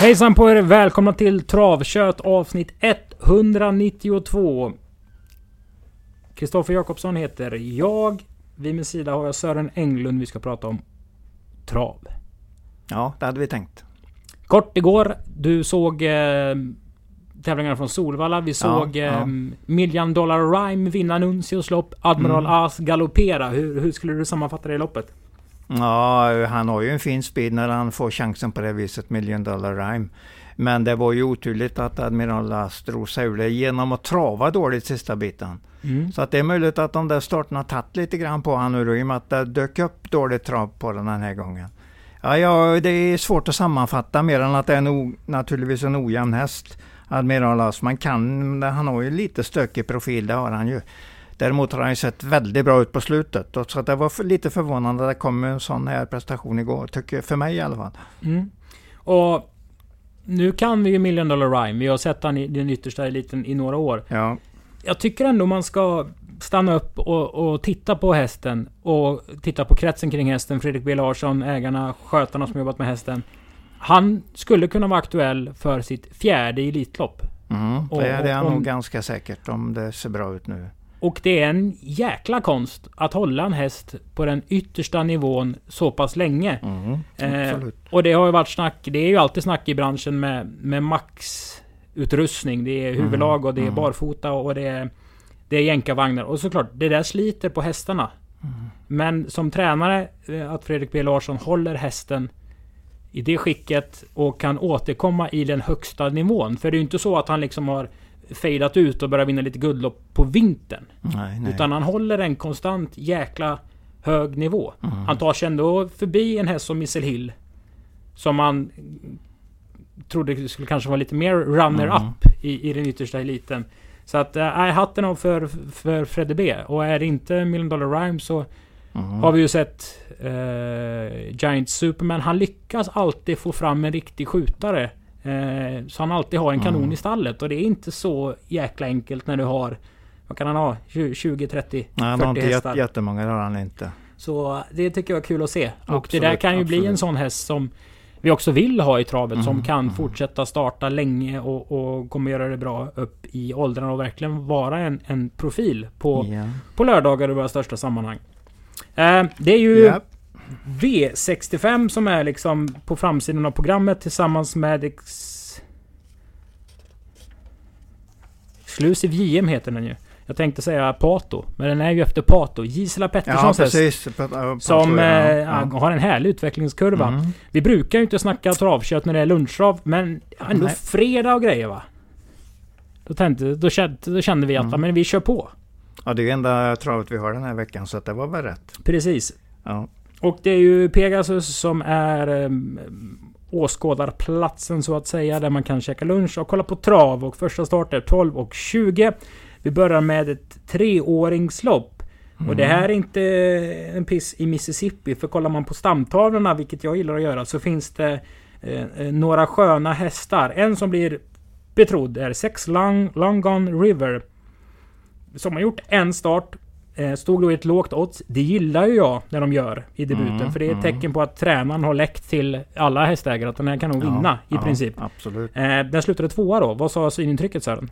Hejsan på er! Välkomna till Travkött avsnitt 192. Kristoffer Jakobsson heter jag. Vid min sida har jag Sören Englund. Vi ska prata om trav. Ja, det hade vi tänkt. Kort igår. Du såg eh, tävlingarna från Solvalla. Vi såg ja. eh, Million Dollar Rhyme vinna Nuncios lopp. Admiral Mm. As galoppera. Hur, hur skulle du sammanfatta det loppet? Ja, han har ju en fin speed när han får chansen på det viset, Million Dollar Rhyme. Men det var ju oturligt att Admiral Last drog sig ur det genom att trava dåligt sista biten. Mm. Så att det är möjligt att de där starterna tagit lite grann på han nu i och med att det dök upp dåligt trav på den den här gången. Ja, ja, det är svårt att sammanfatta mer än att det är en naturligtvis en ojämn häst. Admiral Last. Man kan, han har ju lite stökig profil, det har han ju. Däremot har han ju sett väldigt bra ut på slutet. Och Så att det var lite förvånande att det kom en sån här prestation igår, tycker för mig i alla fall. Mm. Och nu kan vi ju Million Dollar Rhyme. Vi har sett han i den yttersta eliten i några år. Ja, Jag tycker ändå man ska stanna upp och, och titta på hästen. Och titta på kretsen kring hästen. Fredrik B Larsson, ägarna, skötarna som jobbat med hästen. Han skulle kunna vara aktuell för sitt fjärde Elitlopp. mm, det är det är och- nog ganska säkert om det ser bra ut nu. Och det är en jäkla konst att hålla en häst på den yttersta nivån så pass länge. Mm, Eh. Och det har ju varit snack. Det är ju alltid snack i branschen med, med maxutrustning. Det är huvudlag och det är mm. barfota och det är, det är jänkarvagnar. Och såklart, det där sliter på hästarna. Mm. Men som tränare, eh, att Fredrik B Larsson håller hästen i det skicket och kan återkomma i den högsta nivån. För det är ju inte så att han liksom har fejdat ut och börjat vinna lite guldlopp på vintern. Nej, nej. Utan han håller en konstant jäkla hög nivå. Mm. Han tar sig ändå förbi en häst som Missile Hill. Som man trodde skulle kanske vara lite mer runner-up Mm. i, i den yttersta eliten. Så att, äh, hatten av för, för Fredde B. Och är det inte Million Dollar Rhyme så Mm. har vi ju sett eh, Giant Superman. Han lyckas alltid få fram en riktig skjutare. Eh, så han alltid har en kanon Mm. i stallet. Och det är inte så jäkla enkelt när du har... Vad kan han ha? 20, 20 30, Nej, han har 40 inte hästar. jätte, jättemånga, det har han inte. Så det tycker jag är kul att se. Och det Absolut, där kan ju bli absolut. en sån häst som vi också vill ha i travet. som Mm, kan mm. fortsätta starta länge och, och kommer göra det bra upp i åldrarna och verkligen vara en, en profil på, Ja. på lördagar i våra största sammanhang. Eh, det är ju Ja. V65 som är liksom på framsidan av programmet tillsammans med... Ex... Exclusive JM heter den ju. Jag tänkte säga Pato, men den är ju efter Pato. Gisela Ja, Petterssons häst. precis. Som på- ja, eh, ja. har en härlig utvecklingskurva. Mm. Vi brukar ju inte snacka travkött när det är lunchtrav, men ändå Nej. fredag och grejer va? Då, tänkte, då, kände, då kände vi att Mm. ja, men vi kör på. Ja, det är ju enda travet vi har den här veckan, så att det var väl rätt. Precis. Ja. Och det är ju Pegasus som är um, åskådarplatsen så att säga. Där man kan käka lunch och kolla på trav. Och första start är 12 och 20. Vi börjar med ett treåringslopp. Och det här är inte en piss i Mississippi. För kollar man på stamtavlorna, vilket jag gillar att göra, så finns det eh, eh, några sköna hästar. En som blir betrodd är Sex Long, Long Gone River. Som har gjort en start. Eh, stod då i ett lågt odds. Det gillar ju jag när de gör i debuten. Mm, för det är ett mm. tecken på att tränaren har läckt till alla hästägare att den här kan nog Ja, vinna i ja, princip. Absolut. Eh, den slutade tvåa då. Vad sa synintrycket Sören?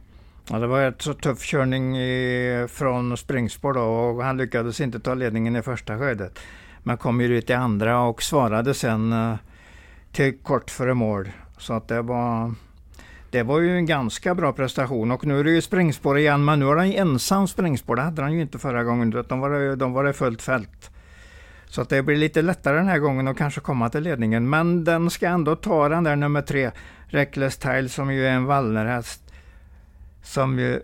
Ja, det var ett så tuff körning i, från springspår då och han lyckades inte ta ledningen i första skedet. Men kom ju ut i andra och svarade sen eh, till kort före mål. Så att det var det var ju en ganska bra prestation och nu är det ju springspår igen men nu har han ensam springspår. Det hade han ju inte förra gången utan var det, de var det fullt fält. Så att det blir lite lättare den här gången att kanske komma till ledningen. Men den ska ändå ta den där nummer tre, Reckless Tile som ju är en Wallnerhäst. Som ju,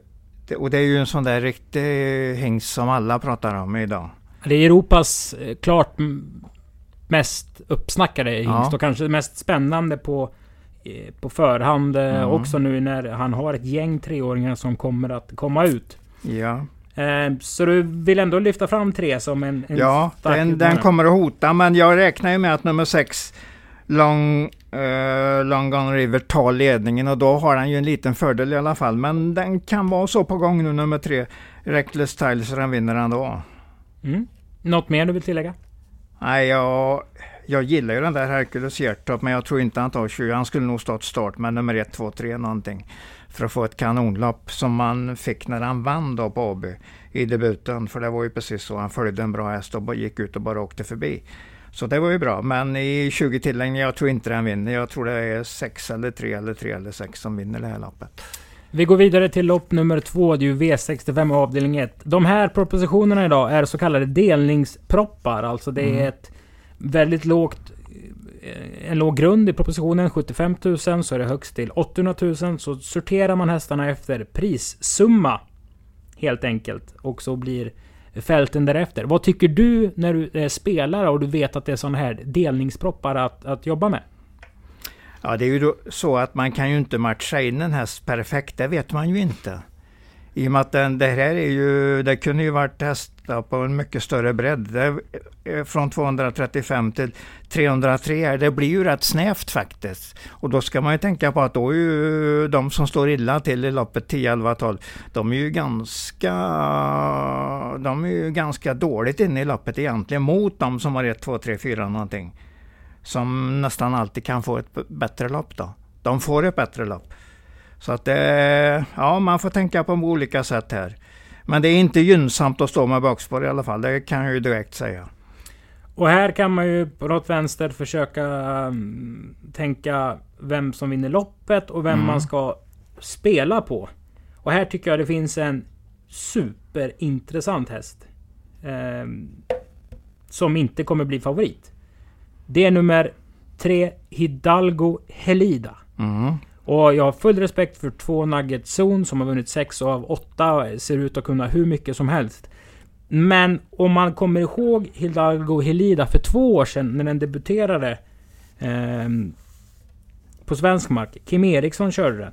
och det är ju en sån där riktig hingst som alla pratar om idag. Det är Europas eh, klart mest uppsnackade hingst Ja. och kanske mest spännande på, på förhand eh, Mm. också nu när han har ett gäng treåringar som kommer att komma ut. Ja, Eh, så du vill ändå lyfta fram tre som en, en ja den, den kommer att hota men jag räknar ju med att nummer sex Long, eh, Long Gone River tar ledningen och då har han ju en liten fördel i alla fall. Men den kan vara så på gång nu nummer tre, Reckless Tile, så den vinner ändå. Mm. Något mer du vill tillägga? Nej, jag, Jag gillar ju den där Hercules Hjertop men jag tror inte han tar 20. Han skulle nog stått start med nummer 1, 2, 3 någonting. För att få ett kanonlopp som man fick när han vann då på AB i debuten. För det var ju precis så. Han följde en bra häst och gick ut och bara åkte förbi. Så det var ju bra. Men i 20 tillägg, jag tror inte den vinner. Jag tror det är 6 eller 3 eller 3 eller 6 som vinner det här loppet. Vi går vidare till lopp nummer två, det är ju V65 avdelning 1. De här propositionerna idag är så kallade delningsproppar. Alltså det är mm. ett väldigt lågt eh, en låg grund i propositionen, 75 000, så är det högst till 800 000. Så sorterar man hästarna efter prissumma. Helt enkelt. Och så blir fälten därefter. Vad tycker du när du eh, är spelare och du vet att det är sådana här delningsproppar att, att jobba med? Ja, det är ju så att man kan ju inte matcha in en häst perfekt, det vet man ju inte. I och med att den, det här är ju, det kunde ju varit hästar på en mycket större bredd. Det, eh, från 235 till 303, det blir ju rätt snävt faktiskt. Och då ska man ju tänka på att då är ju de som står illa till i loppet 10, 11, 12, de är ju ganska, de är ju ganska dåligt inne i loppet egentligen mot de som har 1, 2, 3, 4 någonting som nästan alltid kan få ett bättre lopp då. De får ett bättre lopp. Så att det, ja man får tänka på olika sätt här. Men det är inte gynnsamt att stå med bakspår i alla fall, det kan jag ju direkt säga. Och här kan man ju på något vänster försöka um, tänka vem som vinner loppet och vem mm. man ska spela på. Och här tycker jag det finns en superintressant häst. Eh, som inte kommer bli favorit. Det är nummer tre, Hidalgo Helida. Mm. Och jag har full respekt för två Nugget Zone som har vunnit sex av åtta och ser ut att kunna hur mycket som helst. Men om man kommer ihåg Hidalgo Helida för två år sedan när den debuterade eh, på svensk mark. Kim Eriksson körde den.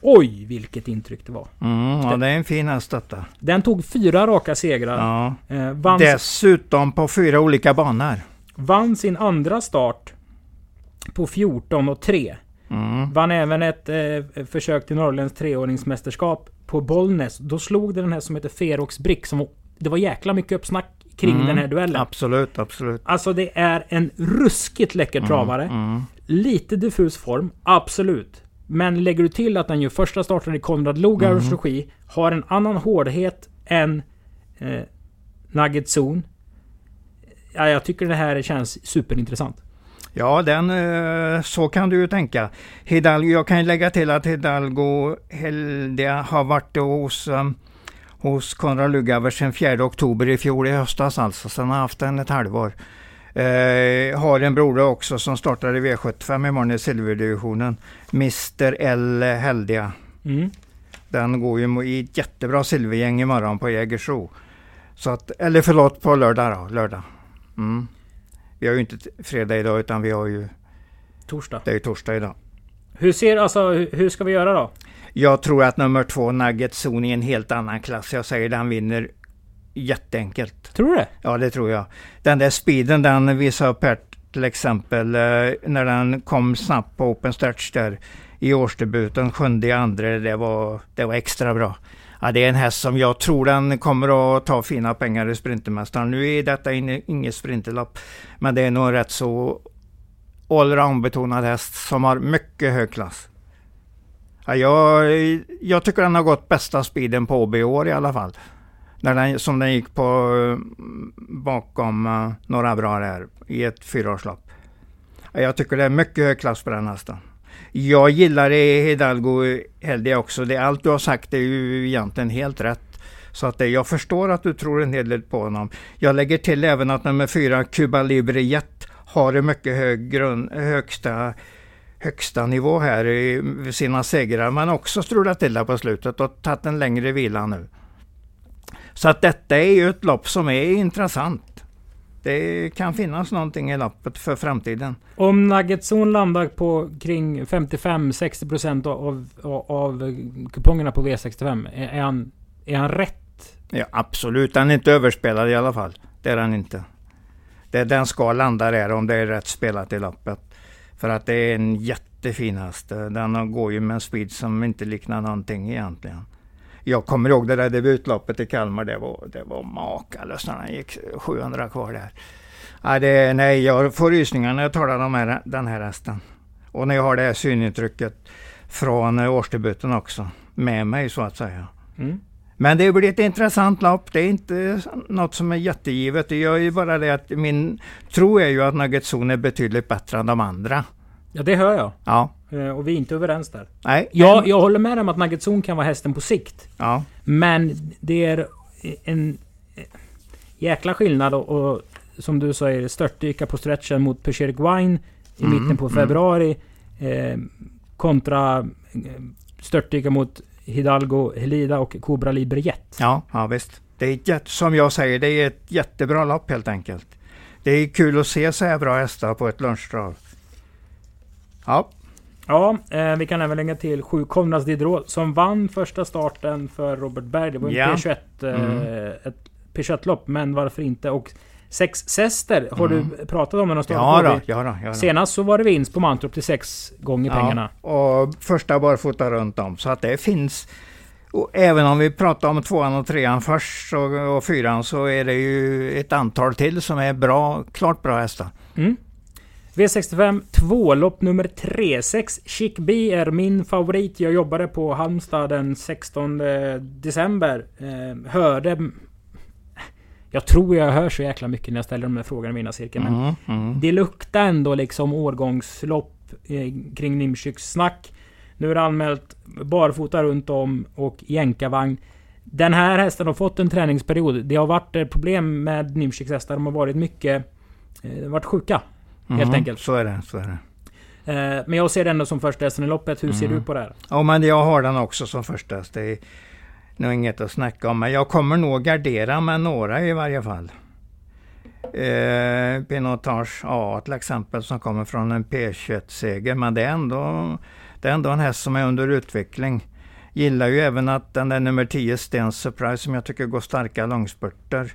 Oj, vilket intryck det var. Mm, ja, det är en fin häst detta. Den tog fyra raka segrar. Ja. Eh, Dessutom på fyra olika banor. Vann sin andra start på 14 och 3. Mm. Vann även ett eh, försök till Norrländs treåringsmästerskap på Bollnäs. Då slog det den här som heter Ferox Brick. Som, det var jäkla mycket uppsnack kring mm. den här duellen. Absolut, absolut. Alltså det är en ruskigt läcker mm, travare. Mm. Lite diffus form, absolut. Men lägger du till att den gör första starten i Konrad Lugars mm. regi. Har en annan hårdhet än eh, Nugget Zone ja, jag tycker det här känns superintressant. Ja, den, eh, så kan du ju tänka. Hidalgo, jag kan lägga till att Hidalgo Heldia har varit hos, um, hos Konrad Lugauer sedan 4 oktober i fjol i höstas alltså. Sen har haft den ett halvår. Eh, har en broder också som startar i V75 imorgon i silverdivisionen. Mr L Heldia. Mm. Den går ju i ett jättebra silvergäng imorgon på Jägersro. Så att, eller förlåt, på lördag då, lördag. Mm. Vi har ju inte fredag idag utan vi har ju... Torsdag. Det är ju torsdag idag. Hur ser, alltså, hur ska vi göra då? Jag tror att nummer två, Nugget Zone, är en helt annan klass. Jag säger den vinner jätteenkelt. Tror du det? Ja, det tror jag. Den där speeden den visade här till exempel eh, när den kom snabbt på open stretch där i årsdebuten, sjunde i andra, det var, det var extra bra. Ja, det är en häst som jag tror den kommer att ta fina pengar i Sprintermästaren. Nu är detta inget sprinterlopp, men det är nog rätt så allround-betonad häst som har mycket hög klass. Ja, jag, jag tycker den har gått bästa speeden på OB i år i alla fall. När den, som den gick på mm, bakom eh, några bra där i ett fyraårslopp. Ja, jag tycker det är mycket hög klass på den hästen. Jag gillar Hidalgo Heldia också. Det, allt du har sagt är ju egentligen helt rätt. Så att det, jag förstår att du tror en hel del på honom. Jag lägger till även att nummer fyra, Cuba Libre Jet, har en mycket hög grund, högsta, högsta nivå här i sina segrar. Men också strulat till det på slutet och tagit en längre vila nu. Så att detta är ju ett lopp som är intressant det kan finnas någonting i lappet för framtiden. Om Nuggetzon landar på kring 55-60% av, av, av kupongerna på V65, är han, är han rätt? Ja, absolut. Han är inte överspelad i alla fall. Det är han inte. Det, den ska landa där om det är rätt spelat i lappet. För att det är en jättefin häst. Den går ju med en speed som inte liknar någonting egentligen. Jag kommer ihåg det där debutloppet i Kalmar, det var, det var makalöst när han gick 700 kvar där. Ja, det, nej, jag får rysningar när jag talar om här, den här hästen. Och när jag har det här synintrycket från årsdebuten också med mig så att säga. Mm. Men det blir ett intressant lopp. Det är inte något som är jättegivet. Det gör ju bara det att min tro är ju att Nugget Zone är betydligt bättre än de andra. Ja, det hör jag. Ja. Eh, och vi är inte överens där. Nej. Jag, jag håller med om att Nugget Zone kan vara hästen på sikt. Ja. Men det är en jäkla skillnad och, och som du säger störtdyka på stretchen mot Perseric Wine i mm, mitten på mm. februari. Eh, kontra eh, störtdyka mot Hidalgo Helida och Cobra Libre Jet. Ja, ja visst. Det är ett, som jag säger, det är ett jättebra lopp helt enkelt. Det är kul att se så här bra hästar på ett lunchtrav. Ja. Ja, eh, vi kan även lägga till sju Konrads Diderot som vann första starten för Robert Berg. Det var en ja. P21, eh, mm. ett P21-lopp, men varför inte? Och sex Sester har mm. du pratat om när de startade ja, då, ja, då, ja då. Senast så var det vinst på Mantorp till sex gånger ja, pengarna. Och första barfota runt om. Så att det finns... Och även om vi pratar om tvåan och trean först och, och fyran så är det ju ett antal till som är bra, klart bra hästar. Mm. V65 2-lopp nummer 3. 6 Chic B är min favorit. Jag jobbade på Halmstad den 16 december. Eh, hörde jag tror jag hör så jäkla mycket när jag ställer de här frågorna i mina cirklar. Men mm, mm. det luktar ändå liksom årgångslopp eh, kring Nimshyks snack. Nu är det anmält barfota runt om och jänkarvagn. Den här hästen har fått en träningsperiod. Det har varit problem med Nimshyks hästar. De har varit mycket... Eh, varit sjuka. Mm, helt enkelt. Så är det. Så är det. Eh, men jag ser den som första hästen i loppet. Hur ser mm. du på det här? Ja men jag har den också som första häst nog inget att snacka om, men jag kommer nog gardera med några i varje fall. Eh, Pinotage A till exempel som kommer från en P21-seger, men det är, ändå, det är ändå en häst som är under utveckling. Gillar ju även att den där nummer 10 Stens Surprise som jag tycker går starka långspurter.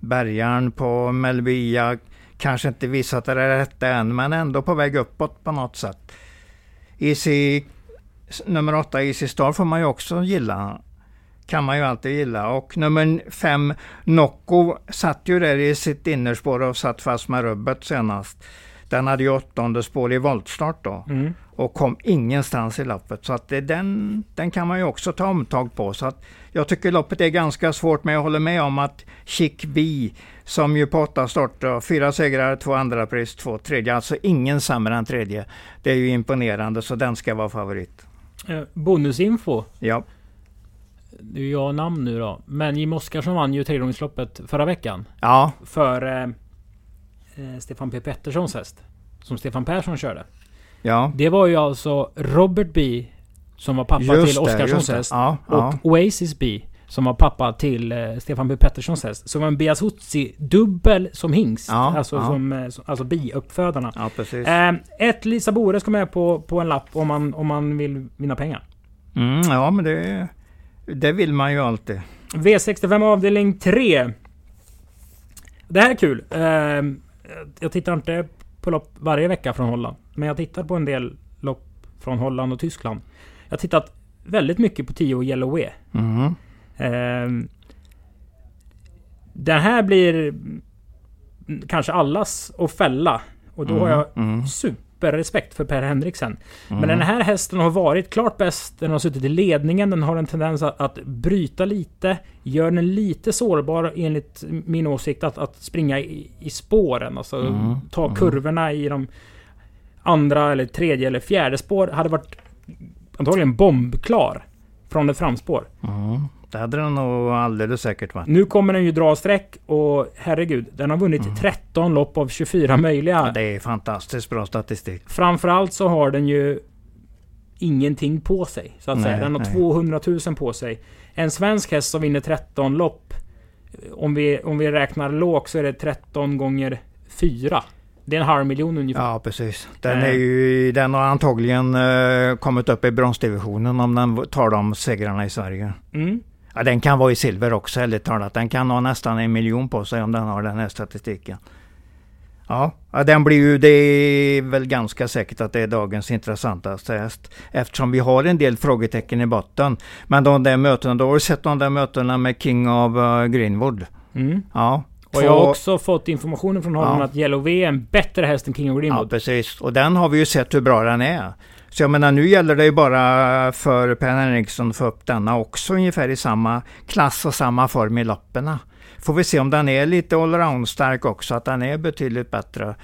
Bergaren på Melvia kanske inte visat det rätta än, men ändå på väg uppåt på något sätt. Easy, nummer 8 Easy Star får man ju också gilla kan man ju alltid gilla. Och nummer fem, Nocco, satt ju där i sitt innerspår och satt fast med rubbet senast. Den hade ju åttonde spår i voltstart då. Mm. Och kom ingenstans i loppet. Så att det, den, den kan man ju också ta omtag på. Så att jag tycker loppet är ganska svårt men jag håller med om att Chic B som ju på åtta starter, fyra segrar, två andra pris, två tredje. Alltså ingen sämre än tredje. Det är ju imponerande så den ska vara favorit. Eh, bonusinfo. Ja det är jag namn nu då. Men Jim Oskarsson vann ju tregångsloppet förra veckan. Ja. För eh, eh Stefan P Petterssons häst. Som Stefan Persson körde. Ja. Det var ju alltså Robert B. Som var pappa just till Oskarssons häst. Ja, och ja. Oasis B. Som var pappa till eh, Stefan P Petterssons häst. Så var en Biasuzzi dubbel som hingst. Ja, alltså ja. som eh, alltså bi-uppfödarna. Ja, precis. Eh, ett Lisa Bore ska med på, på en lapp om man, om man vill vinna pengar. Mm, ja men det det vill man ju alltid. V65 avdelning 3. Det här är kul. Ehm, jag tittar inte på lopp varje vecka från Holland. Men jag tittar på en del lopp från Holland och Tyskland. Jag har tittat väldigt mycket på 10 Yellow Way. Mm. Den här blir kanske allas att fälla. Och då mm. har jag mm. super superrespekt för Per Henriksen. Mm. Men den här hästen har varit klart bäst. Den har suttit i ledningen. Den har en tendens att, att bryta lite. Gör den lite sårbar enligt min åsikt att, att springa i, i spåren. Alltså mm. ta mm. kurvorna i de andra eller tredje eller fjärde spår. Hade varit antagligen bombklar från ett framspår. Det hade den nog alldeles säkert varit. Nu kommer den ju dra streck och herregud, den har vunnit mm. 13 lopp av 24 möjliga. Ja, det är fantastiskt bra statistik. Framförallt så har den ju ingenting på sig. Så att nej, säga. Den har nej. 200 000 på sig. En svensk häst som vinner 13 lopp. Om vi, om vi räknar lågt så är det 13 gånger 4. Det är en halv miljon ungefär. Ja, precis. Den, är ju, den har antagligen uh, kommit upp i bronsdivisionen om den tar de segrarna i Sverige. Mm. Ja, den kan vara i silver också, ärligt talat. Den kan ha nästan en miljon på sig om den har den här statistiken. Ja, den blir ju, det är väl ganska säkert att det är dagens intressantaste häst. Eftersom vi har en del frågetecken i botten. Men de där mötena, då har du sett de där mötena med King of uh, Greenwood? Mm. Ja. Och jag har också fått informationen från honom ja. att Yellow V är en bättre häst än King of Greenwood. Ja, precis. Och den har vi ju sett hur bra den är. Så jag menar, nu gäller det ju bara för Per Henriksson att få upp denna också ungefär i samma klass och samma form i lopperna. Får vi se om den är lite allround stark också, att den är betydligt bättre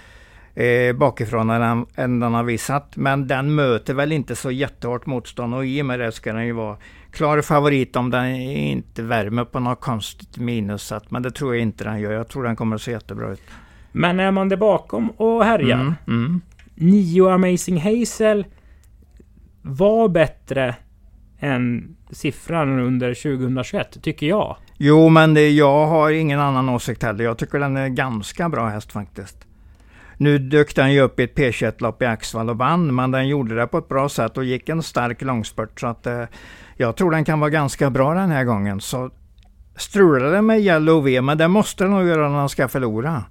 eh, bakifrån än, än den har visat. Men den möter väl inte så jättehårt motstånd och i och med det ska den ju vara klar favorit om den inte värmer på något konstigt minus. Men det tror jag inte den gör. Jag tror den kommer att se jättebra ut. Men är man där bakom och härjar? Mm, mm. Nio Amazing Hazel var bättre än siffran under 2021, tycker jag. Jo, men det, jag har ingen annan åsikt heller. Jag tycker den är ganska bra häst faktiskt. Nu dök den ju upp i ett P21-lopp i Axvall och vann, men den gjorde det på ett bra sätt och gick en stark långspurt. Så att, eh, jag tror den kan vara ganska bra den här gången. Så strular det med Yellow V, men det måste den nog göra när han ska förlora.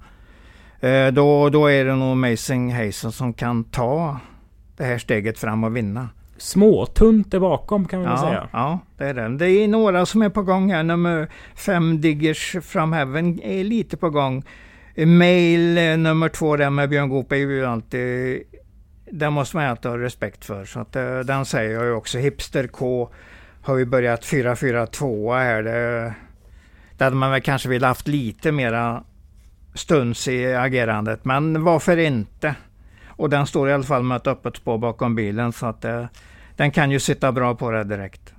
Eh, då, då är det nog Amazing Hazel som kan ta det här steget fram och vinna småtunt där bakom kan man ja, säga. Ja, det är det. Det är några som är på gång här. Nummer fem Diggers from Heaven är lite på gång. Mail eh, nummer två där med Björn Goop är ju alltid... Den måste man alltid ha respekt för. Så att, eh, den säger jag ju också. Hipster K har ju börjat 4-4-2 här. Det, det hade man väl kanske velat haft lite mera stuns i agerandet. Men varför inte? Och den står i alla fall med ett öppet spår bakom bilen så att eh, den kan ju sitta bra på det direkt.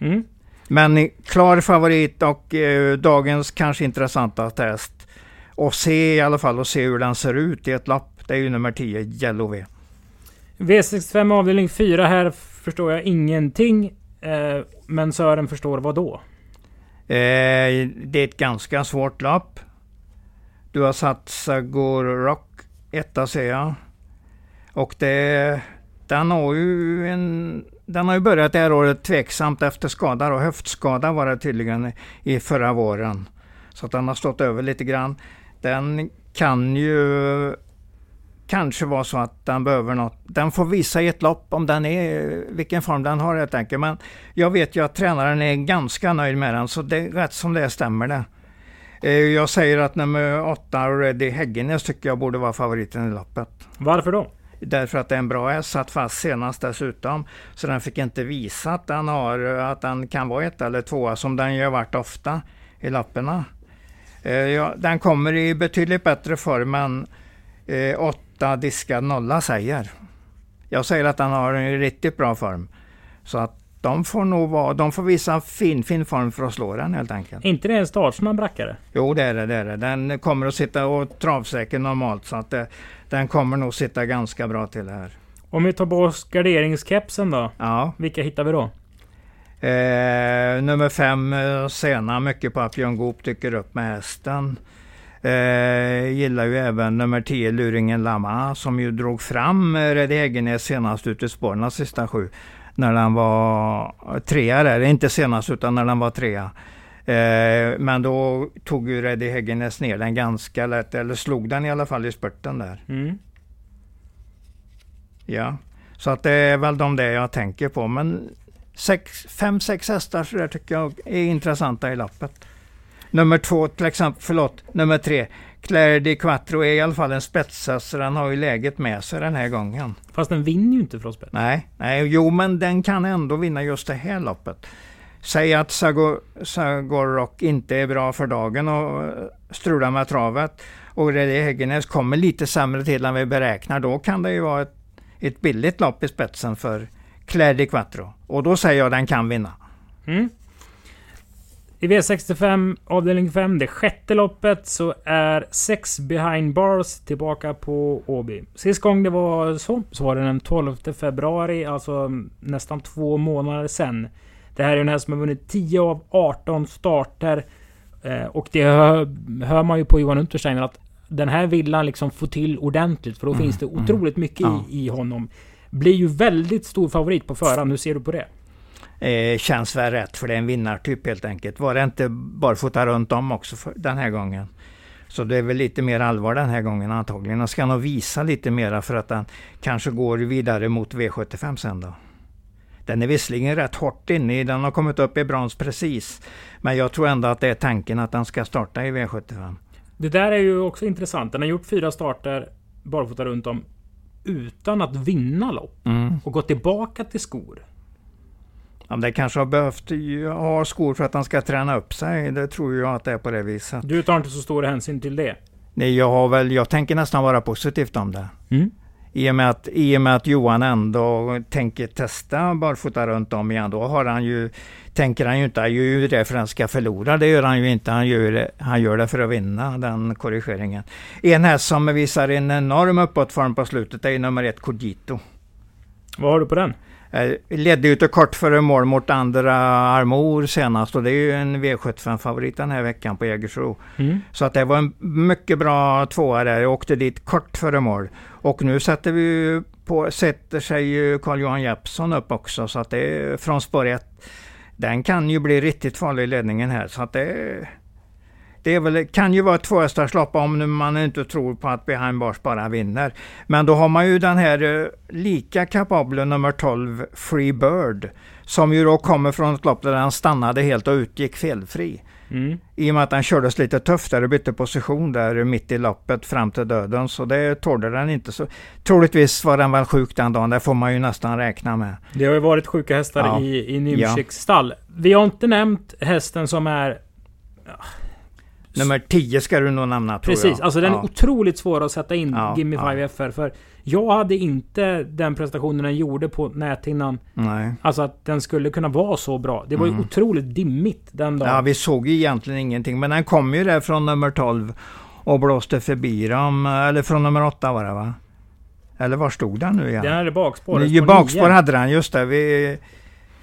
Mm. Men klar favorit och eh, dagens kanske intressanta test. Och se i alla fall och se hur den ser ut i ett lopp. Det är ju nummer 10, Yellow V. V65 avdelning 4 här förstår jag ingenting. Eh, men Sören förstår vad då? Eh, det är ett ganska svårt lopp. Du har satt Sagor Rock etta ser jag. Och det, den har ju en den har ju börjat det här året tveksamt efter skada och höftskada var det tydligen i förra våren. Så att den har stått över lite grann. Den kan ju kanske vara så att den behöver något. Den får visa i ett lopp om den är, vilken form den har helt enkelt. Men jag vet ju att tränaren är ganska nöjd med den så det är rätt som det är stämmer det. Eh, jag säger att nummer åtta, Ready Häggenäs, tycker jag borde vara favoriten i loppet. Varför då? Därför att det är en bra häst, satt fast senast dessutom. Så den fick inte visa att den, har, att den kan vara ett eller tvåa som den ju har varit ofta i lapperna. Eh, ja, den kommer i betydligt bättre form än eh, åtta diskad nolla säger. Jag säger att den har en riktigt bra form. Så att de får nog vara, de får visa fin, fin form för att slå den helt enkelt. inte det en startsnabb rackare? Jo det är det, det är det. Den kommer att sitta och travsäker normalt så att det, den kommer nog sitta ganska bra till här. Om vi tar bort garderingskepsen då? Ja. Vilka hittar vi då? Eh, nummer fem, eh, Sena, mycket på att Björn Goop dyker upp med hästen. Eh, gillar ju även nummer 10, Luringen Lama, som ju drog fram Reddy Häggenäs senast ut i spåren sista sju. När den var trea där, inte senast utan när den var trea. Eh, men då tog ju Reddy Häggenäs ner den ganska lätt, eller slog den i alla fall i spurten där. Mm. Ja, så att det är väl de där jag tänker på. Men sex, fem, sex hästar så där tycker jag är intressanta i lappet. Nummer två till exempel, förlåt, nummer tre. Claire di Quattro är i alla fall en spetshäst så den har ju läget med sig den här gången. Fast den vinner ju inte från spets. Nej, nej, jo men den kan ändå vinna just det här loppet. Säg att Sagorok inte är bra för dagen och strular med travet och Reddy Häggenäs kommer lite sämre till än vi beräknar. Då kan det ju vara ett, ett billigt lopp i spetsen för Claire di Quattro. Och då säger jag att den kan vinna. Mm. I V65 avdelning 5, det sjätte loppet, så är 6 behind bars tillbaka på Åby. Sist gång det var så, så var det den 12 februari, alltså nästan två månader sedan. Det här är en häst som har vunnit 10 av 18 starter. Eh, och det hör, hör, man ju på Johan Untersteiner att den här vill han liksom få till ordentligt. För då mm, finns det mm. otroligt mycket mm, i, i honom. Blir ju väldigt stor favorit på förhand. Hur ser du på det? Eh, känns väl rätt för det är en vinnartyp helt enkelt. Var det inte barfota runt om också för, den här gången? Så det är väl lite mer allvar den här gången antagligen. Han ska nog visa lite mera för att han kanske går vidare mot V75 sen då. Den är visserligen rätt hårt inne i, den har kommit upp i brons precis. Men jag tror ändå att det är tanken att den ska starta i V75. Det där är ju också intressant. Den har gjort fyra starter barfota runt om utan att vinna lopp. Mm. Och gått tillbaka till skor. Det kanske har behövt ha skor för att han ska träna upp sig. Det tror jag att det är på det viset. Du tar inte så stor hänsyn till det? Nej, jag, har väl, jag tänker nästan vara positivt om det. Mm. I och, med att, I och med att Johan ändå tänker testa barfota runt om igen, då har han ju, tänker han ju inte, han gör ju det för att han ska förlora. Det gör han ju inte. Han gör det, han gör det för att vinna den korrigeringen. En häst som visar en enorm uppåtform på slutet är nummer ett Cogito. Vad har du på den? Eh, ledde ju till kort före mål mot andra Armor senast och det är ju en V75-favorit den här veckan på Jägersro. Mm. Så att det var en mycket bra tvåa där. Jag åkte dit kort före mål. Och nu sätter vi på, sätter sig ju Carl-Johan Jeppsson upp också så att det är från spår 1. Den kan ju bli riktigt farlig i ledningen här så att det det väl, kan ju vara ett tvåhästarslopp om man inte tror på att Behind Bars bara vinner. Men då har man ju den här eh, lika kapabla nummer 12 Free Bird. Som ju då kommer från ett lopp där han stannade helt och utgick felfri. Mm. I och med att den kördes lite tufft där och bytte position där mitt i loppet fram till döden. Så det tålde den inte. så Troligtvis var den väl sjuk den dagen. Det får man ju nästan räkna med. Det har ju varit sjuka hästar Ja. i, i Nymschiks stall. Vi har inte nämnt hästen som är... Nummer 10 ska du nog nämna tror Precis, jag. alltså den är ja. otroligt svår att sätta in, Ja, Gimme ja. 5 FR. För jag hade inte den prestationen den gjorde på näthinnan. Nej. Alltså att den skulle kunna vara så bra. Det var ju Mm. otroligt dimmigt den dagen. Ja, vi såg ju egentligen ingenting. Men den kom ju där från nummer 12 och blåste förbi dem. Eller från nummer 8 var det va? Eller var stod den nu igen? Den hade bakspår. Nu, spår ju bakspår hade den, just det. Vi,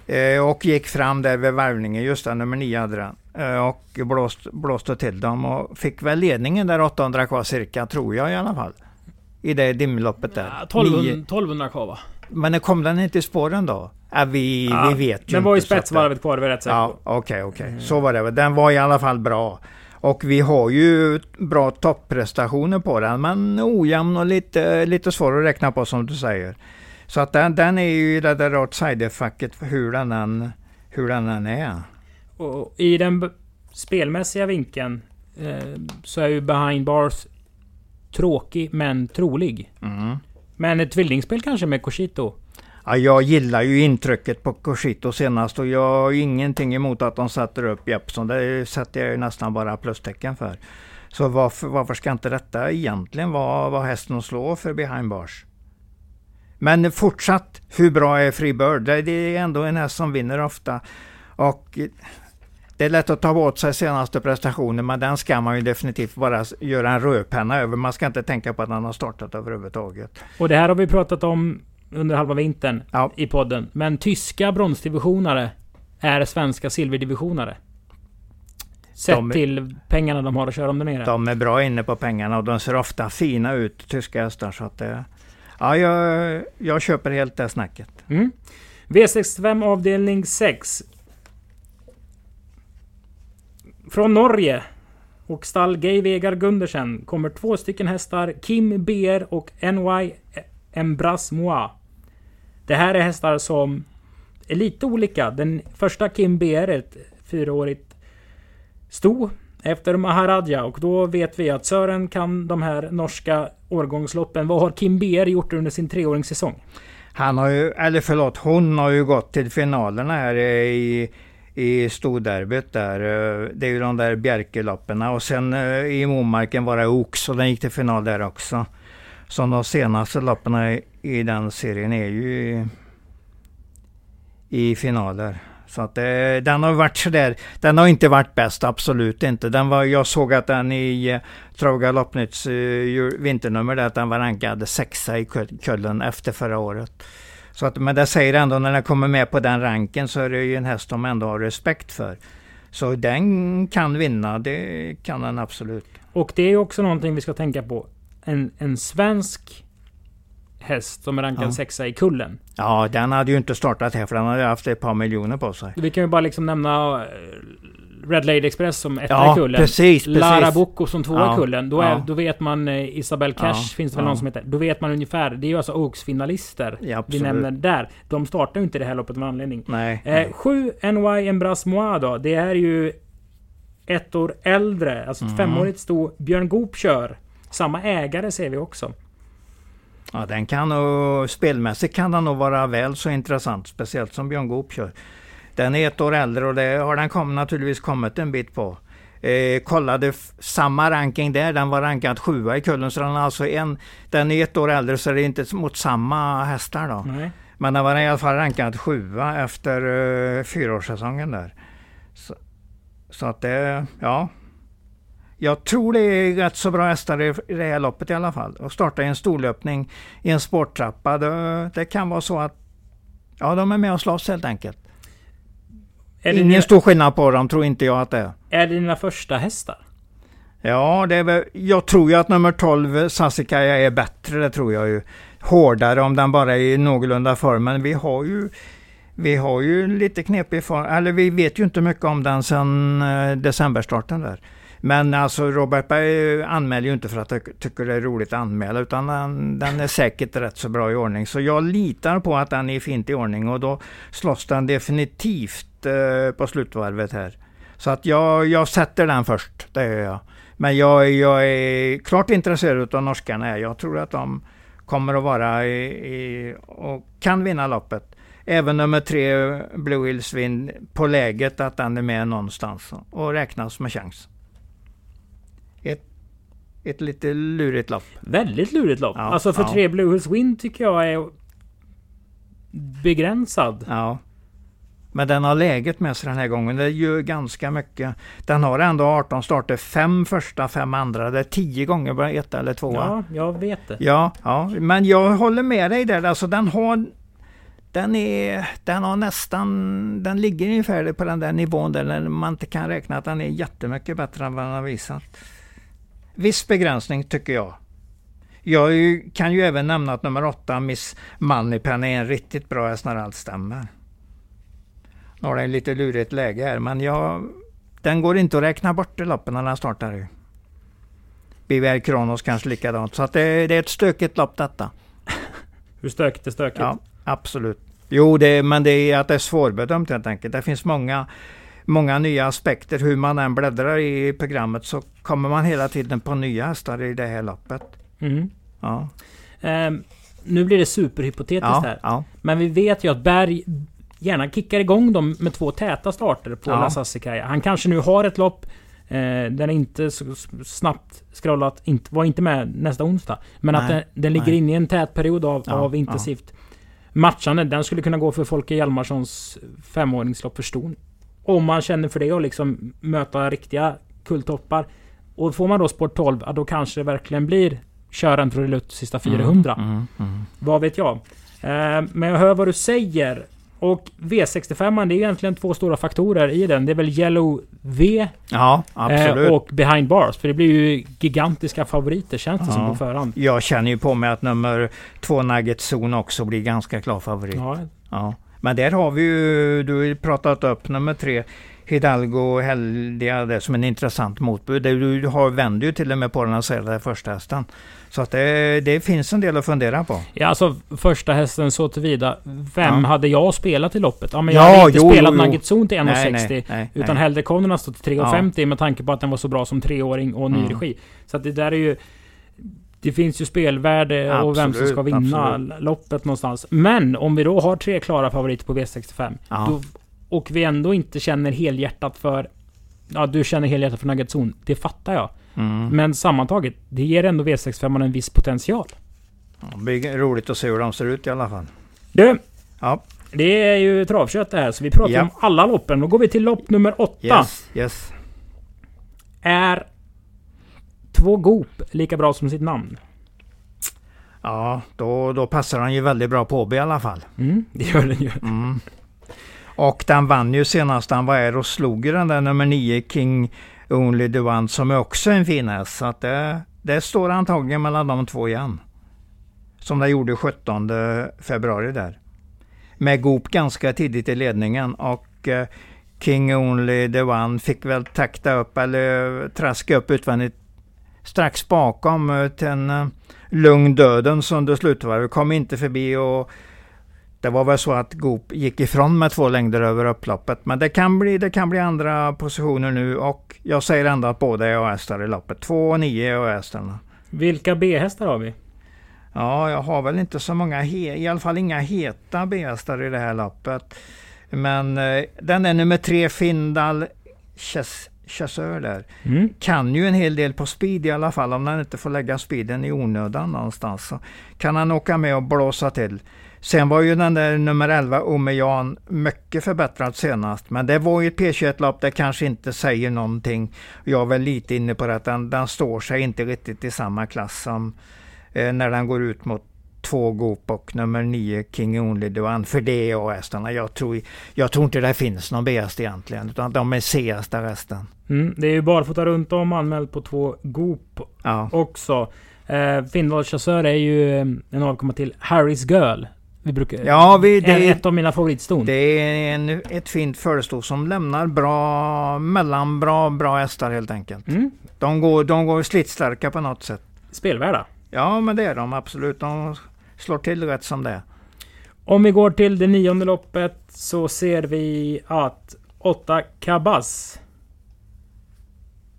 eh, och gick fram där vid varvningen, just det, nummer 9 hade den. Eh, och blåst, blåste till dem och fick väl ledningen där 800 kvar cirka, tror jag i alla fall. I det dimloppet där. Ja, 1200, Nio. 1200 kvar va? Men när kom den inte i spåren då? Ja, vi, Ja, vi vet ju Den var ju inte, att det- spetsvarvet kvar, det var rätt säker Ja, okej, okej. Så var det. Den var i alla fall bra. Och vi har ju bra topprestationer på den, men ojämn och lite, lite svår att räkna på som du säger. Så att den, den är ju i det där outsider-facket hur den än, hur den än är. Och i den spelmässiga vinkeln eh, så är ju behind bars tråkig men trolig. Mm. Men ett tvillingspel kanske med Koshito? Ja, jag gillar ju intrycket på Corsito senast och jag har ingenting emot att de sätter upp Jeppsson. Det sätter jag ju nästan bara plustecken för. Så varför, varför ska inte detta egentligen vara, vara hästen slå för behind bars? Men fortsatt, hur bra är Free Bird? Det, är ändå en häst som vinner ofta. Och det är lätt att ta åt sig senaste prestationen men den ska man ju definitivt bara göra en rödpenna över. Man ska inte tänka på att han har startat överhuvudtaget. Och det här har vi pratat om under halva vintern Ja. i podden. Men tyska bronsdivisionare är svenska silverdivisionare. Sett De till pengarna de har att köra om där nere. De är bra inne på pengarna och de ser ofta fina ut, tyska hästar. Så att det, ja, jag, jag köper helt det snacket. Mm. V65 avdelning 6. Från Norge och stall Gay Vegar Gundersen kommer två stycken hästar. Kim BR och NY Embras Moi. Det här är hästar som är lite olika. Den första Kim BR är ett fyraårigt sto efter Maharaja och då vet vi att Sören kan de här norska årgångsloppen. Vad har Kim BR gjort under sin treåringssäsong? Han har ju, eller förlåt, hon har ju gått till finalerna här i, i storderbyt där. Eh, det är ju de där Bjerkelapparna och sen eh, i Momarken var det Ox och den gick till final där också. Så de senaste loppen i, den serien är ju i, i finaler. Så att det, den har varit sådär, den har inte varit bäst, absolut inte. Den var, jag såg att den i Trauga Loppnytts eh, vinternummer där att den var rankad sexa i Köln kullen efter förra året. Så att, men det säger ändå när den kommer med på den ranken så är det ju en häst de ändå har respekt för. Så den kan vinna, det kan den absolut. Och det är också någonting vi ska tänka på. En, en svensk häst som är rankad Ja. sexa i kullen. Ja, den hade ju inte startat här för den hade haft ett par miljoner på sig. Vi kan ju bara liksom nämna eh, Red Lady Express som etta Ja, i kullen. precis, precis. Lara Bocco som tvåa Ja, i kullen. Då, är, ja. då vet man eh, Isabel Cash Ja, finns det väl någon som heter. Då vet man ungefär. Det är ju alltså Oaks-finalister Ja, vi nämner där. De startar ju inte det här loppet med anledning. Nej. Eh, 7 NY Embras Moi då. Det är ju ett år äldre, alltså ett Mm. femårigt sto Björn Goop kör. Samma ägare ser vi också. Ja, den kan nog, spelmässigt kan den nog vara väl så intressant, speciellt som Björn Goop kör. Den är ett år äldre och det har den kom, naturligtvis kommit en bit på. Eh, kollade samma ranking där, den var rankad sjua i kullen, så den, är alltså en, den är ett år äldre så det är inte mot samma hästar då. Nej. Men den var i alla fall rankad sjua efter uh, fyraårssäsongen där. Så, så att det, ja. Jag tror det är rätt så bra hästar i i det här loppet i alla fall. Att starta i en storlöpning i en sporttrappa, det, det kan vara så att ja, de är med och slåss helt enkelt. Är Ingen dina, stor skillnad på dem, tror inte jag att det är. är det dina första hästar? Ja, det är väl, jag tror ju att nummer 12, Sassikaja, är bättre. Det tror jag ju. Hårdare om den bara är i någorlunda form. Men vi har ju, vi har ju lite knepig form. Eller vi vet ju inte mycket om den sedan eh, decemberstarten där. Men alltså Robert Berg anmäler ju inte för att jag tycker det är roligt att anmäla utan den, den är säkert rätt så bra i ordning. Så jag litar på att den är fint i ordning och då slåss den definitivt eh, på slutvarvet här. Så att jag, jag sätter den först, det gör jag. Men jag, jag är klart intresserad av norskarna. här. Jag tror att de kommer att vara i, i, och kan vinna loppet. Även nummer tre, Blue Hills Wind, på läget att den är med någonstans och räknas med chans. Ett, lite lurigt lopp. Väldigt lurigt lopp. Ja, alltså för ja. tre Blue Hills Win tycker jag är begränsad. Ja. Men den har läget med sig den här gången. Det gör ganska mycket. Den har ändå 18 starter, fem första, fem andra. Det är tio gånger bara ett eller två. Ja, jag vet det. Ja, ja, men jag håller med dig där. Alltså den har den, är, den har nästan, den ligger ungefär på den där nivån där man inte kan räkna att den är jättemycket bättre än vad den har visat. Viss begränsning tycker jag. Jag ju- kan ju även nämna att nummer åtta, Miss Moneypenny, är en riktigt bra häst när allt stämmer. Nu har den lite lurigt läge här, men jag, den går inte att räkna bort i loppen när den startar. ju. BVR Kronos kanske likadant. Så att det, det är ett stökigt lopp detta. Hur stökigt är stökigt? Ja, absolut. Jo, det, men det är att det är svårbedömt helt enkelt. Det finns många, många nya aspekter. Hur man än bläddrar i programmet så kommer man hela tiden på nya hästar i det här loppet. Mhm. Ja, Ehm, nu blir det superhypotetiskt ja, här. ja. Men vi vet ju att Berg gärna kickar igång dem med två täta starter på Ja. La Sassicaia. Han kanske nu har ett lopp. Eh, den är inte så snabbt scrollat. Inte, var inte med nästa onsdag. Men att Nej, den, den ligger inne i en tät period av, Ja, av intensivt matchande. Den skulle kunna gå för Folke Hjalmarssons femåringslopp för ston. Om man känner för det och liksom möta riktiga kulltoppar. Och får man då sport 12, ja, då kanske det verkligen blir köra en trudelutt sista 400. Mm, mm. Vad vet jag? Eh, men jag hör vad du säger. Och V65 det är egentligen två stora faktorer i den. Det är väl Yellow V Ja, eh, och Behind Bars. För det blir ju gigantiska favoriter känns det Ja. som på förhand. Jag känner ju på mig att nummer två Nugget Zone också blir ganska klar favorit. Ja, Ja. Men där har vi ju, du har ju pratat upp nummer tre, Hidalgo Heldia, det som en intressant motbud. Du har, vänder ju till och med på den och säger att det är första hästen. Så att det, det finns en del att fundera på. ja alltså första hästen så tillvida. Vem Ja. hade jag spelat i loppet? Ja men Ja, jag hade inte jo, spelat. Nugget Zone till 1,60. Nej, nej, nej, Utan Connorna stå till 3,50 med tanke på att den var så bra som treåring och ny Mm. regi. Så att det där är ju... Det finns ju spelvärde och vem som ska Absolut, vinna absolut. loppet någonstans. Men om vi då har tre klara favoriter på V65. Ja. Då, och vi ändå inte känner helhjärtat för... Ja, du känner helhjärtat för Nugget Zone. Det fattar jag. Mm. Men sammantaget, det ger ändå V65 en viss potential. Det blir roligt att se hur de ser ut i alla fall. Du! Ja. Det är ju travkött det här, så vi pratar Ja. om alla loppen. Då går vi till lopp nummer åtta. Yes, yes. Är två Goop lika bra som sitt namn? Ja, då, då passar han ju väldigt bra på Åby i alla fall. Mm, det gör den ju. Mm. Och den vann ju senast han var här och slog den där nummer 9 King Only the One som är också en fin häst. Så att det, det står antagligen mellan de två igen. Som det gjorde 17 februari där. Med Goop ganska tidigt i ledningen och eh, King Only the One fick väl takta upp eller traska upp utvändigt strax bakom eh, till en eh, lugn dödens under slutvarvet. Kom inte förbi och Det var väl så att Goop gick ifrån med två längder över upploppet. Men det kan bli, det kan bli andra positioner nu och jag säger ändå att båda är A-hästar i loppet. Två och nio är A-hästarna. Vilka B-hästar har vi? Ja, jag har väl inte så många, i alla fall inga heta B-hästar i det här loppet. Men eh, den är nummer tre, Findal Chasseur där. Mm. Kan ju en hel del på speed i alla fall, om han inte får lägga speeden i onödan någonstans. Så kan han åka med och blåsa till. Sen var ju den där nummer 11, Omejan, mycket förbättrad senast. Men det var ju ett P21-lopp, det kanske inte säger någonting. Jag är väl lite inne på att den, den står sig inte riktigt i samma klass som eh, när den går ut mot två Goop och nummer nio King Only Duan. För det är A-hästarna. Jag tror, jag tror inte det finns någon B-häst egentligen. Utan de är C-hästar resten. Mm, det är ju barfota runt om anmält på två Goop ja. också. Eh, Findal Chasseur är ju eh, en avkomma till Harrys Girl. Vi brukar, ja, vi, det är ett av mina favoritston. Det är en, ett fint föresto som lämnar bra, mellanbra, bra hästar helt enkelt. Mm. De, går, de går slitstarka på något sätt. Spelvärda? Ja, men det är de absolut. De slår till rätt som det Om vi går till det nionde loppet så ser vi att 8 Kabas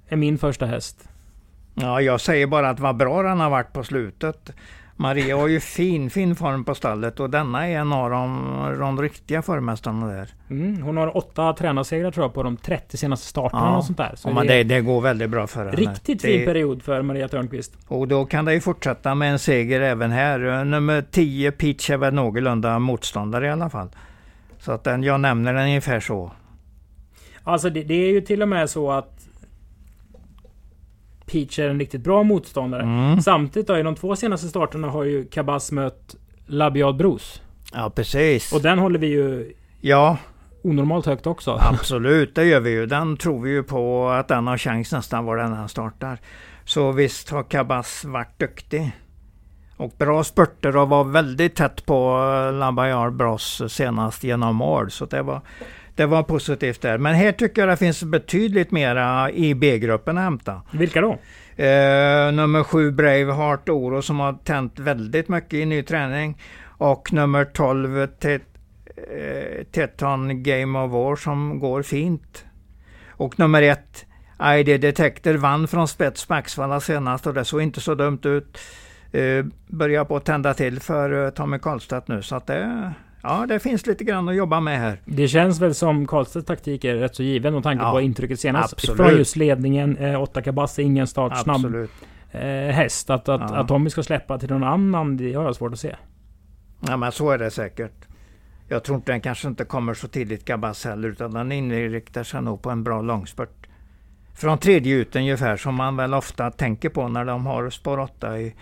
är min första häst. Ja, jag säger bara att vad bra den har varit på slutet. Maria har ju fin, fin form på stallet och denna är en av de, de riktiga förmästarna där. Mm, hon har åtta tränarsegrar tror jag på de 30 senaste starterna ja, och sånt där. Så men det, det, går väldigt bra för henne. Riktigt fin period för Maria Törnqvist. Och då kan det ju fortsätta med en seger även här. Nummer 10 Peach är väl någorlunda motståndare i alla fall. Så att den, jag nämner den ungefär så. Alltså det, det är ju till och med så att Peach är en riktigt bra motståndare. Mm. Samtidigt då, i de två senaste starterna har ju Kabas mött Labiad Bros. Ja, precis. Och den håller vi ju ja. onormalt högt också. Absolut, det gör vi ju. Den tror vi ju på att den har chans nästan var den än startar. Så visst har Kabas varit duktig. Och bra spurter och var väldigt tätt på Labayard Bros senast genom mål. Så det var, det var positivt där. Men här tycker jag det finns betydligt mera i B-gruppen att hämta. Vilka då? Eh, nummer sju Braveheart Oro som har tänt väldigt mycket i ny träning. Och nummer 12 Tet, eh, Teton Game of War som går fint. Och nummer ett ID Detector vann från spets på Axvalla senast och det såg inte så dumt ut. Eh, börjar på att tända till för eh, Tommy Karlstedt nu så att det Ja, det finns lite grann att jobba med här. Det känns väl som Karlstedts taktik är rätt så given med tanke ja, på intrycket senast. Absolut. Från just ledningen, eh, 8 Kabas ingen startsnabb eh, häst. Att, att, ja. att Tommy ska släppa till någon annan, det har jag svårt att se. Ja, men så är det säkert. Jag tror inte den kanske inte kommer så tidigt Kabas heller, utan den inriktar sig nog på en bra långspurt. Från tredje ut ungefär, som man väl ofta tänker på när de har spår 8 i,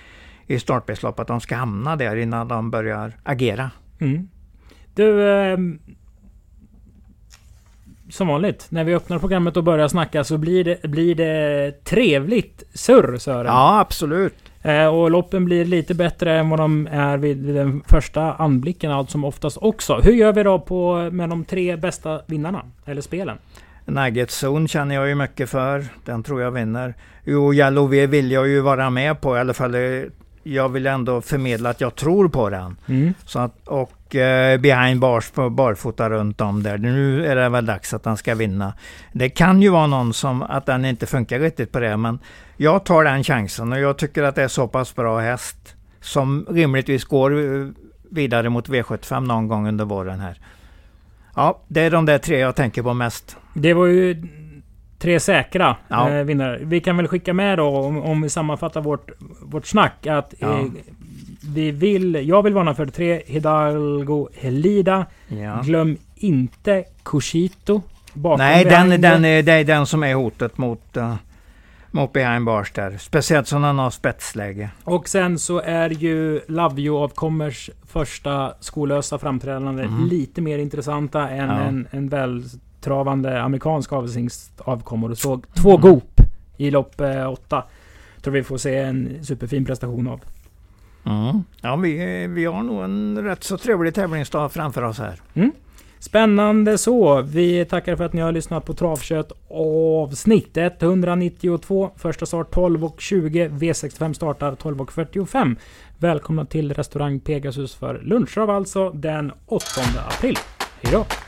i startbildslopp, att de ska hamna där innan de börjar agera. Mm. Du... Eh, som vanligt, när vi öppnar programmet och börjar snacka så blir det, blir det trevligt surr Sören. Ja, absolut. Eh, och loppen blir lite bättre än vad de är vid, vid den första anblicken allt som oftast också. Hur gör vi då på, med de tre bästa vinnarna? Eller spelen? Nugget Zone känner jag ju mycket för. Den tror jag vinner. Jo, Yellow V vill jag ju vara med på i alla fall. Jag vill ändå förmedla att jag tror på den. Mm. Så att, och behind bars på barfota runt om där. Nu är det väl dags att han ska vinna. Det kan ju vara någon som att den inte funkar riktigt på det, men jag tar den chansen och jag tycker att det är så pass bra häst som rimligtvis går eh, vidare mot V75 någon gång under våren här. Ja, det är de där tre jag tänker på mest. Det var ju tre säkra ja. eh, vinnare. Vi kan väl skicka med då, om, om vi sammanfattar vårt, vårt snack, att ja. eh, vi vill, jag vill varna för tre Hidalgo Helida. Ja. Glöm inte Kushito. Nej, den, den, är, det är den som är hotet mot, uh, mot behind bars där. Speciellt som den har spetsläge. Och sen så är ju Love You av Kommers första skolösa framträdande mm. lite mer intressanta än ja. en, en vältravande amerikansk avkommor. Och såg två mm. Goop i lopp eh, åtta. Tror vi får se en superfin prestation av. Mm. Ja, vi, vi har nog en rätt så trevlig tävlingsdag framför oss här. Mm. Spännande så. Vi tackar för att ni har lyssnat på Travkött avsnitt 192. Första start 12.20. V65 startar 12.45. Välkomna till restaurang Pegasus för lunchtrav alltså den 8 april. Hejdå!